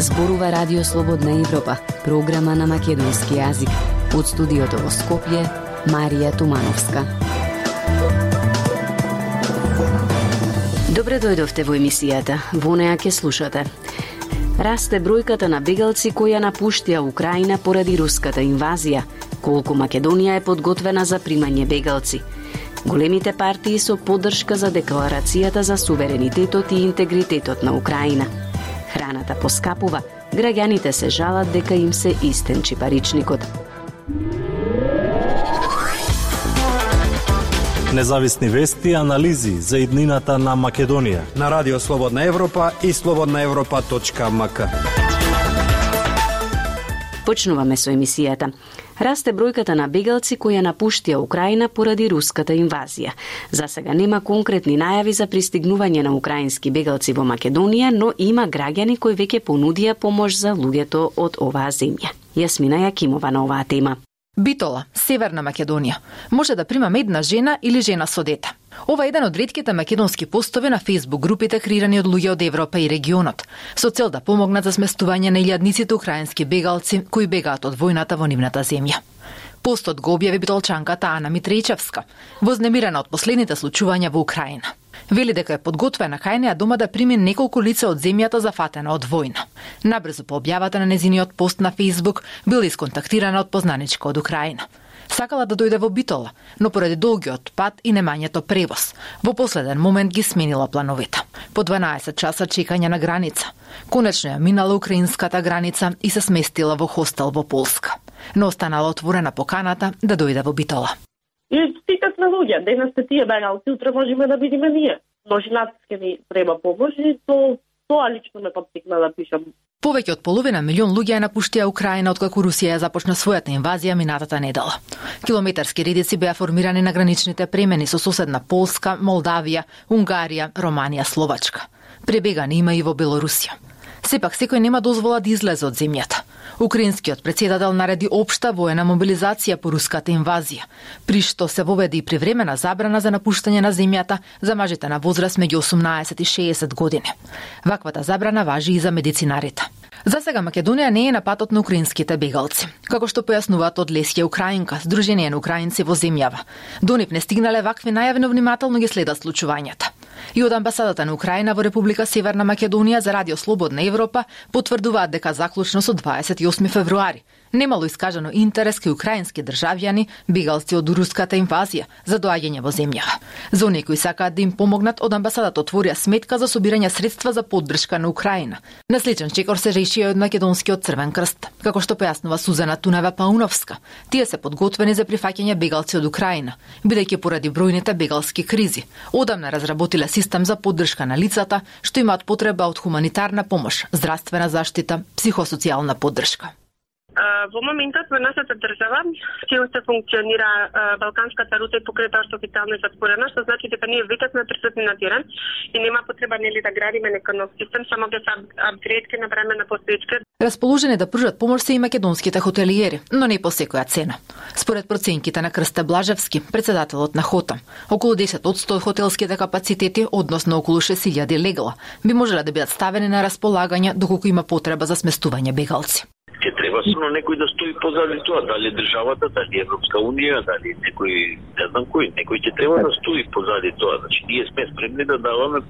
Зборува Радио Слободна Европа, програма на македонски јазик. Од студиото во Скопје, Марија Тумановска. Добре дојдовте во емисијата. Во неа ќе слушате. Расте бројката на бегалци кои ја напуштија Украина поради руската инвазија. Колку Македонија е подготвена за примање бегалци. Големите партии со поддршка за декларацијата за суверенитетот и интегритетот на Украина – Храната поскапува, граѓаните се жалат дека им се истенчи паричникот. Независни вести и анализи за иднината на Македонија на Радио Слободна Европа и слободнаевропа.мк. Почнуваме со емисијата расте бројката на бегалци кои ја напуштија Украина поради руската инвазија. За сега нема конкретни најави за пристигнување на украински бегалци во Македонија, но има граѓани кои веќе понудија помош за луѓето од оваа земја. Јасмина Јакимова на оваа тема. Битола, Северна Македонија, може да прима една жена или жена со дете. Ова е еден од редките македонски постови на Facebook групите креирани од луѓе од Европа и регионот, со цел да помогнат за сместување на илјадниците украински бегалци кои бегаат од војната во нивната земја. Постот го објави битолчанката Ана Митричевска, вознемирена од последните случувања во Украина. Вели дека е подготвена кај неа дома да прими неколку лица од земјата зафатена од војна. Набрзо по објавата на незиниот пост на Facebook била исконтактирана од познаничка од Украина. Сакала да дојде во Битола, но поради долгиот пат и немањето превоз, во последен момент ги сменила плановите. По 12 часа чекање на граница. Конечно ја минала украинската граница и се сместила во хостел во Полска. Но останала отворена поканата да дојде во Битола. И сите сме луѓе, денес сте тие бегалци, утре можеме да видиме ние. Можинац ќе ни треба помош и то тоа лично ме подстигна да пишам. Повеќе од половина милион луѓе ја напуштија Украина откако Русија ја започна својата инвазија минатата недела. Километарски редици беа формирани на граничните премени со соседна Полска, Молдавија, Унгарија, Романија, Словачка. Пребегани има и во Белорусија. Сепак секој нема дозвола да излезе од земјата. Украинскиот председател нареди општа воена мобилизација по руската инвазија, при што се воведе и привремена забрана за напуштање на земјата за мажите на возраст меѓу 18 и 60 години. Ваквата забрана важи и за медицинарите. За сега Македонија не е на патот на украинските бегалци, како што појаснуваат од Лесија Украинка, Сдружение на украинци во земјава. До нив не стигнале вакви најави, но внимателно ги следат случувањата. И од амбасадата на Украина во Република Северна Македонија за Радио Слободна Европа потврдуваат дека заклучно со 28 февруари немало искажано интерес кај украински државјани, бегалци од руската инвазија, за доаѓање во земјава. За оние кои сакаат да им помогнат, од амбасадата отворија сметка за собирање средства за поддршка на Украина. На сличен чекор се решија од македонскиот Црвен крст, како што појаснува Сузана Тунева Пауновска. Тие се подготвени за прифаќање бегалци од Украина, бидејќи поради бројните бегалски кризи, одамна разработиле систем за поддршка на лицата што имаат потреба од хуманитарна помош, здравствена заштита, психосоцијална поддршка. Во моментот во нашата држава ќе уште функционира балканската рута и покрета што официјално е затворена, што значи дека ние веќе сме присутни на терен и нема потреба нели да градиме некој нов систем, само ќе се апгрейд ке направиме на постоечки. Расположени да пружат помош се и македонските хотелиери, но не по секоја цена. Според проценките на Крста Блажевски, председателот на Хота, околу 10 од 100 хотелските капацитети, односно околу 6000 легла, би можеле да бидат ставени на располагање доколку има потреба за сместување бегалци треба само некој да стои позади тоа, дали државата, дали Европска унија, дали некој, не знам кој, некој ќе треба да стои позади тоа. Значи ние сме спремни да даваме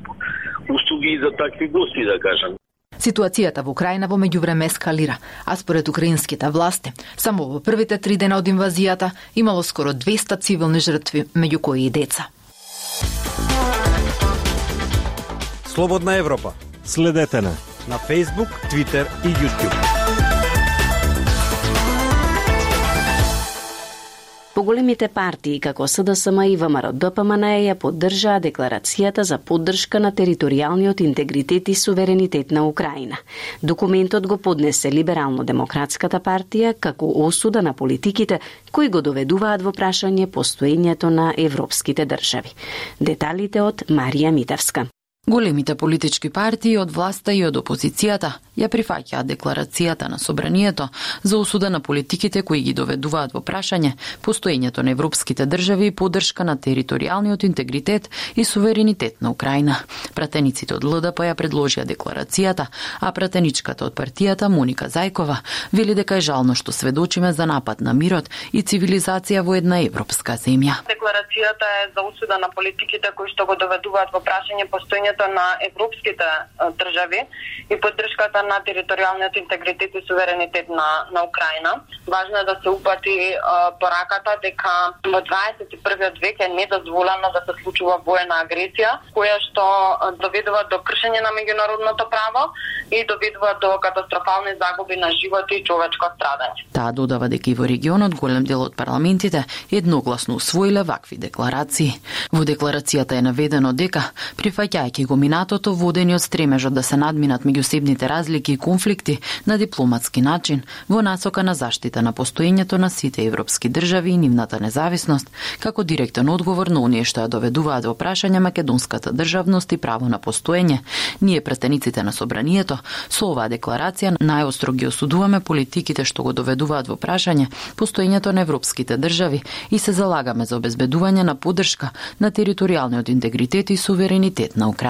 услуги и за такви гости, да кажам. Ситуацијата во Украина во меѓувреме ескалира, а според украинските власти, само во првите три дена од инвазијата имало скоро 200 цивилни жртви, меѓу кои и деца. Слободна Европа. Следете на на Facebook, Twitter и YouTube. Поголемите партии како СДСМ и ВМРО ДПМН ја поддржаа декларацијата за поддршка на територијалниот интегритет и суверенитет на Украина. Документот го поднесе Либерално-демократската партија како осуда на политиките кои го доведуваат во прашање постоењето на европските држави. Деталите од Марија Митевска. Големите политички партии од власта и од опозицијата ја прифаќаат декларацијата на собранието за осуда на политиките кои ги доведуваат во прашање постоењето на европските држави и поддршка на територијалниот интегритет и суверенитет на Украина. Пратениците од ЛДП ја предложија декларацијата, а пратеничката од партијата Моника Зајкова вели дека е жално што сведочиме за напад на мирот и цивилизација во една европска земја. Декларацијата е за осуда на политиките кои што го доведуваат во прашање постоењето на европските држави и поддршката на територијалниот интегритет и суверенитет на, на Украина. Важно е да се упати пораката дека во 21. век е недозволено да се случува воена агресија, која што доведува до кршење на меѓународното право и доведува до катастрофални загуби на живот и човечко страдање. Таа додава дека и во регионот голем дел од парламентите едногласно усвоиле вакви декларации. Во декларацијата е наведено дека, прифаќајќи го минатото водени од стремежот да се надминат меѓусебните разлики и конфликти на дипломатски начин во насока на заштита на постоењето на сите европски држави и нивната независност, како директен одговор на оние што ја доведуваат во прашање македонската државност и право на постоење, ние претениците на собранието со оваа декларација најостро ги осудуваме политиките што го доведуваат во прашање постоењето на европските држави и се залагаме за обезбедување на поддршка на територијалниот интегритет и суверенитет на Украина.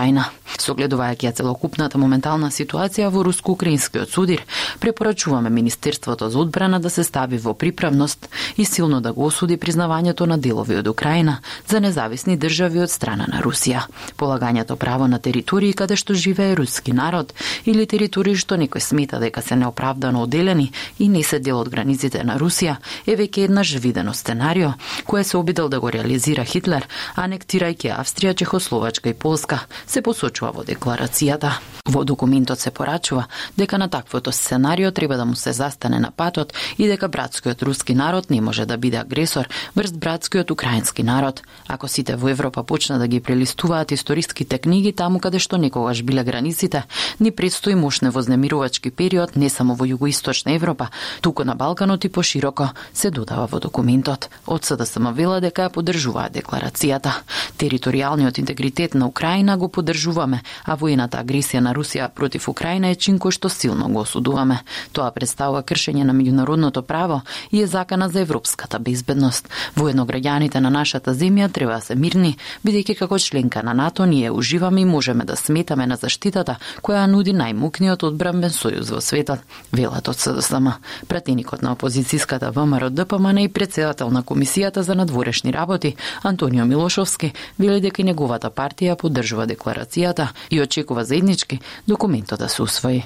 Согледувајќи ја целокупната моментална ситуација во руско-украинскиот судир, препорачуваме Министерството за одбрана да се стави во приправност и силно да го осуди признавањето на делови од Украина за независни држави од страна на Русија. Полагањето право на територии каде што живее руски народ или територии што некој смета дека се неоправдано оделени и не се дел од границите на Русија е веќе еднаш видено сценарио кое се обидел да го реализира Хитлер, анектирајќи Австрија, Чехословачка и Полска, се посочува во декларацијата. Во документот се порачува дека на таквото сценарио треба да му се застане на патот и дека братскиот руски народ не може да биде агресор врз братскиот украински народ. Ако сите во Европа почна да ги прелистуваат историските книги таму каде што некогаш биле границите, ни предстои мошне вознемирувачки период не само во југоисточна Европа, туку на Балканот и пошироко, се додава во документот. Од СДСМ вела дека ја поддржуваат декларацијата. Територијалниот интегритет на Украина го поддржуваме, а војната агресија на Русија против Украина е чин кој што силно го осудуваме. Тоа представува кршење на меѓународното право и е закана за европската безбедност. Воедно граѓаните на нашата земја треба да се мирни, бидејќи како членка на НАТО ние уживаме и можеме да сметаме на заштитата која нуди најмукниот одбранбен сојуз во светот, велат од СДСМ. Пратеникот на опозицијската ВМРО ДПМН и председател на Комисијата за надворешни работи Антонио Милошовски вели дека неговата партија поддржува декларацијата и очекува заеднички документот да се усвои.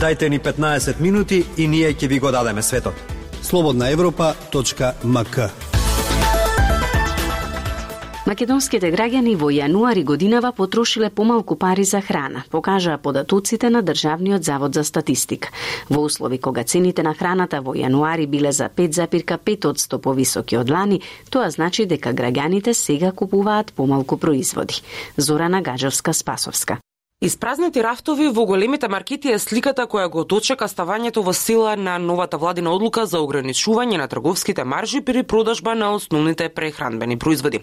Дайте ни 15 минути и ние ќе ви го дадеме светот. Слободна Европа.мк Македонските граѓани во јануари годинава потрошиле помалку пари за храна, покажаа податоците на Државниот завод за статистика. Во услови кога цените на храната во јануари биле за 5,5% повисоки од лани, тоа значи дека граѓаните сега купуваат помалку производи. Зорана Гаджовска Спасовска. Испразнати рафтови во големите маркети е сликата која го дочека ставањето во сила на новата владина одлука за ограничување на трговските маржи при продажба на основните прехранбени производи.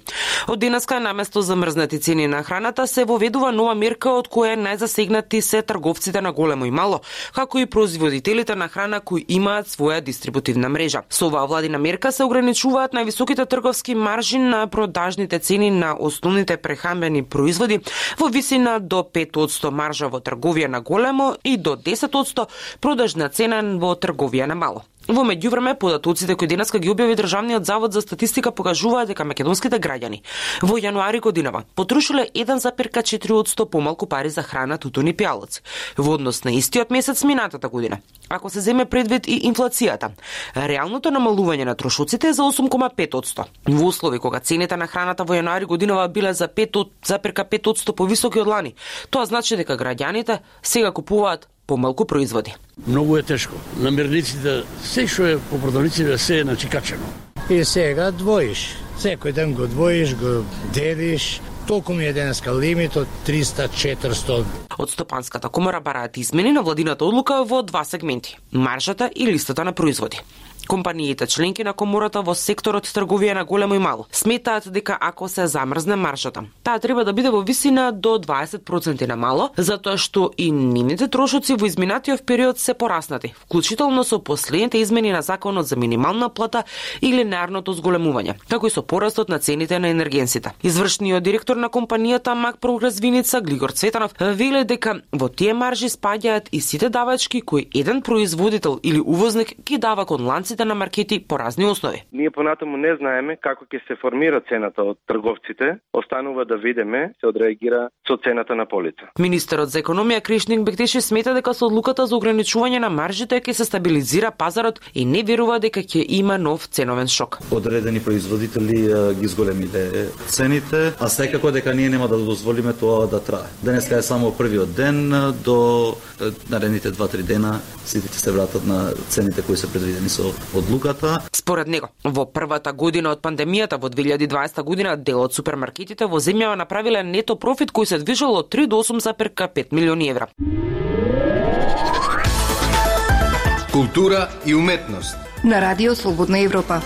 Од денеска наместо замрзнати цени на храната се воведува нова мерка од која најзасегнати се трговците на големо и мало, како и производителите на храна кои имаат своја дистрибутивна мрежа. Со оваа владина мерка се ограничуваат највисоките трговски маржи на продажните цени на основните прехранбени производи во висина до 5 5% маржа во трговија на големо и до 10% продажна цена во трговија на мало. Во меѓувреме, податоците кои денеска ги објави Државниот завод за статистика покажуваат дека македонските граѓани во јануари годинава потрошиле 1,4% помалку пари за храна, тутун и пијалоци, во однос на истиот месец минатата година. Ако се земе предвид и инфлацијата, реалното намалување на трошоците е за 8,5%. Во услови кога цените на храната во јануари годинава биле за 5,5% повисоки од лани, тоа значи дека граѓаните сега купуваат помалку производи. Многу е тешко. Намирниците, се што е по продавниците, се е начикачено. И сега двоиш. Секој ден го двоиш, го делиш, толку ми е денеска лимит од 300-400. Од Стопанската комора бараат измени на владината одлука во два сегменти – маржата и листата на производи. Компаниите членки на комората во секторот трговија на големо и мало сметаат дека ако се замрзне маржата, таа треба да биде во висина до 20% на мало, затоа што и нивните трошоци во изминатиот период се пораснати, вклучително со последните измени на законот за минимална плата и линеарното зголемување, како и со порастот на цените на енергенсите. Извршниот директор на компанијата Мак Прогрес Виница Глигор Цветанов веле дека во тие маржи спаѓаат и сите давачки кои еден производител или увозник ги дава кон ланците на маркети по разни основи. Ние понатаму не знаеме како ќе се формира цената од трговците, останува да видиме се одреагира со цената на полица. Министерот за економија Кришник Бектеши смета дека со одлуката за ограничување на маржите ќе се стабилизира пазарот и не верува дека ќе има нов ценовен шок. Одредени производители ги зголемиле цените, а секако дека ние нема да дозволиме тоа да трае. Денеска е само првиот ден до наредните 2-3 дена сите ќе се вратат на цените кои се предвидени со одлуката. Според него, во првата година од пандемијата во 2020 година дел од супермаркетите во земјава направиле нето профит кој се движел од 3 до 8,5 милиони евра. Култура и уметност. На Радио Слободна Европа.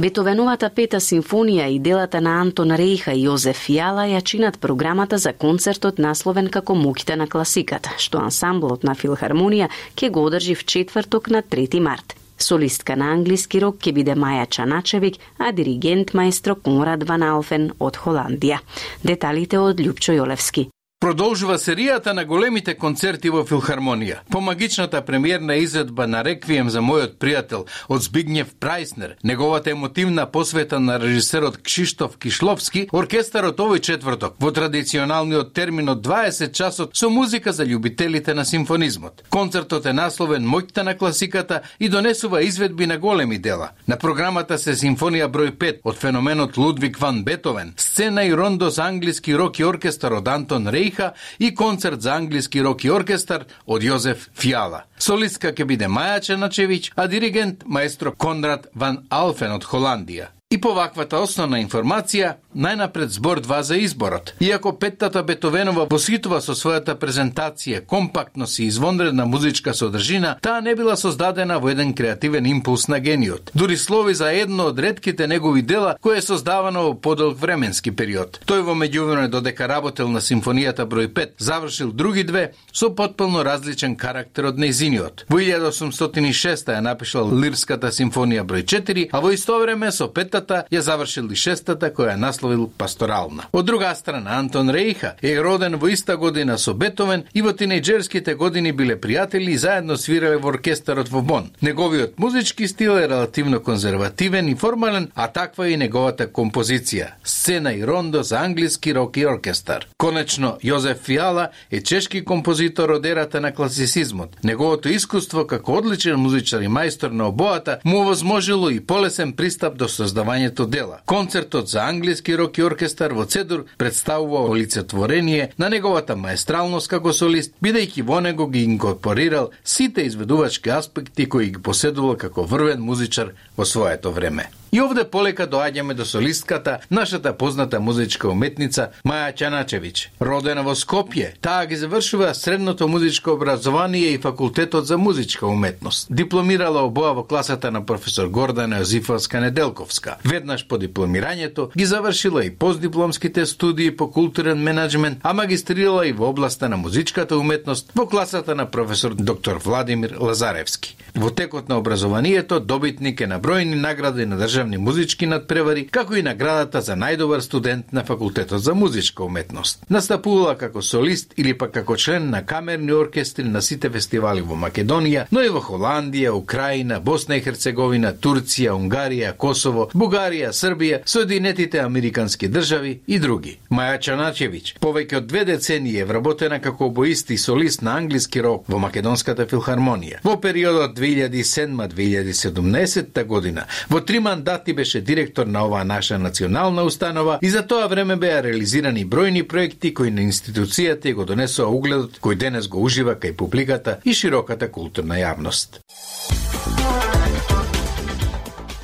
Бетовеновата пета симфонија и делата на Антон Рейха и Јозеф Јала ја чинат програмата за концертот насловен како Муките на класиката, што ансамблот на Филхармонија ќе го одржи в четврток на 3 март. Солистка на англиски рок ќе биде Маја Чаначевик, а диригент маестро Конрад Ван Алфен од Холандија. Деталите од Лјупчо Јолевски. Продолжува серијата на големите концерти во Филхармонија. По магичната премиерна изvedба на Реквием за мојот пријател од Збигњев Прајснер, неговата емотивна посвета на режисерот Кшиштоф Кишловски, оркестарот овој четврток во традиционалниот термин од 20 часот со музика за љубителите на симфонизмот. Концертот е насловен Моќта на класиката и донесува изведби на големи дела. На програмата се симфонија број 5 од феноменот Лудвиг ван Бетовен, сцена и рондо за англиски рок и оркестар од Антон Рейх Рейха и концерт за англиски рок и оркестар од Јозеф Фиала. Солистка ќе биде Маја Ченачевиќ, а диригент маестро Конрад Ван Алфен од Холандија. И по ваквата основна информација, најнапред збор два за изборот. Иако петтата Бетовенова посхитува со својата презентација компактност и извонредна музичка содржина, таа не била создадена во еден креативен импулс на гениот. Дури слови за едно од редките негови дела кое е создавано во подолг временски период. Тој во меѓувреме додека работел на симфонијата број 5, завршил други две со потполно различен карактер од нејзиниот. Во 1806 ја напишал Лирската симфонија број 4, а во исто време со петата петата ја завршил и шестата која насловил пасторална. Од друга страна, Антон Рейха е роден во иста година со Бетовен и во тинејџерските години биле пријатели и заедно свирале во оркестарот во Бон. Неговиот музички стил е релативно конзервативен и формален, а таква и неговата композиција. Сцена и рондо за англиски рок и оркестар. Конечно, Јозеф Фиала е чешки композитор од ерата на класицизмот. Неговото искуство како одличен музичар и мајстор на обоата му овозможило и полесен пристап до создавање создавањето дела. Концертот за англиски рок и оркестар во Цедур представува олицетворение на неговата маестралност како солист, бидејќи во него ги инкорпорирал сите изведувачки аспекти кои ги поседувал како врвен музичар во своето време. И овде полека доаѓаме до солистката, нашата позната музичка уметница Маја Чаначевиќ. Родена во Скопје, таа ги завршува средното музичко образование и факултетот за музичка уметност. Дипломирала обоа во класата на професор Гордана Јозифовска Неделковска. Веднаш по дипломирањето ги завршила и постдипломските студии по културен менеджмент, а магистрирала и во областа на музичката уметност во класата на професор доктор Владимир Лазаревски. Во текот на образованието добитник е на бројни награди на држава државни музички надпревари, како и наградата за најдобар студент на факултетот за музичка уметност. Настапувала како солист или пак како член на камерни оркестри на сите фестивали во Македонија, но и во Холандија, Украина, Босна и Херцеговина, Турција, Унгарија, Косово, Бугарија, Србија, Соединетите Американски држави и други. Маја Чаначевиќ, повеќе од две децении е вработена како обоист и солист на англиски рок во Македонската филхармонија. Во периодот 2007-2017 година, во три мандати мандати беше директор на оваа наша национална установа и за тоа време беа реализирани бројни проекти кои на институцијата го донесоа угледот кој денес го ужива кај публиката и широката културна јавност.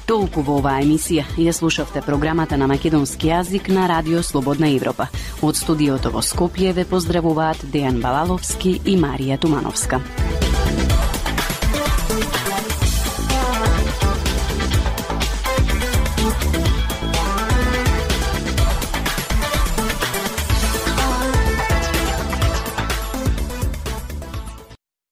Толку во оваа емисија ја слушавте програмата на македонски јазик на Радио Слободна Европа. Од студиото во Скопје ве поздравуваат Дејан Балаловски и Марија Тумановска.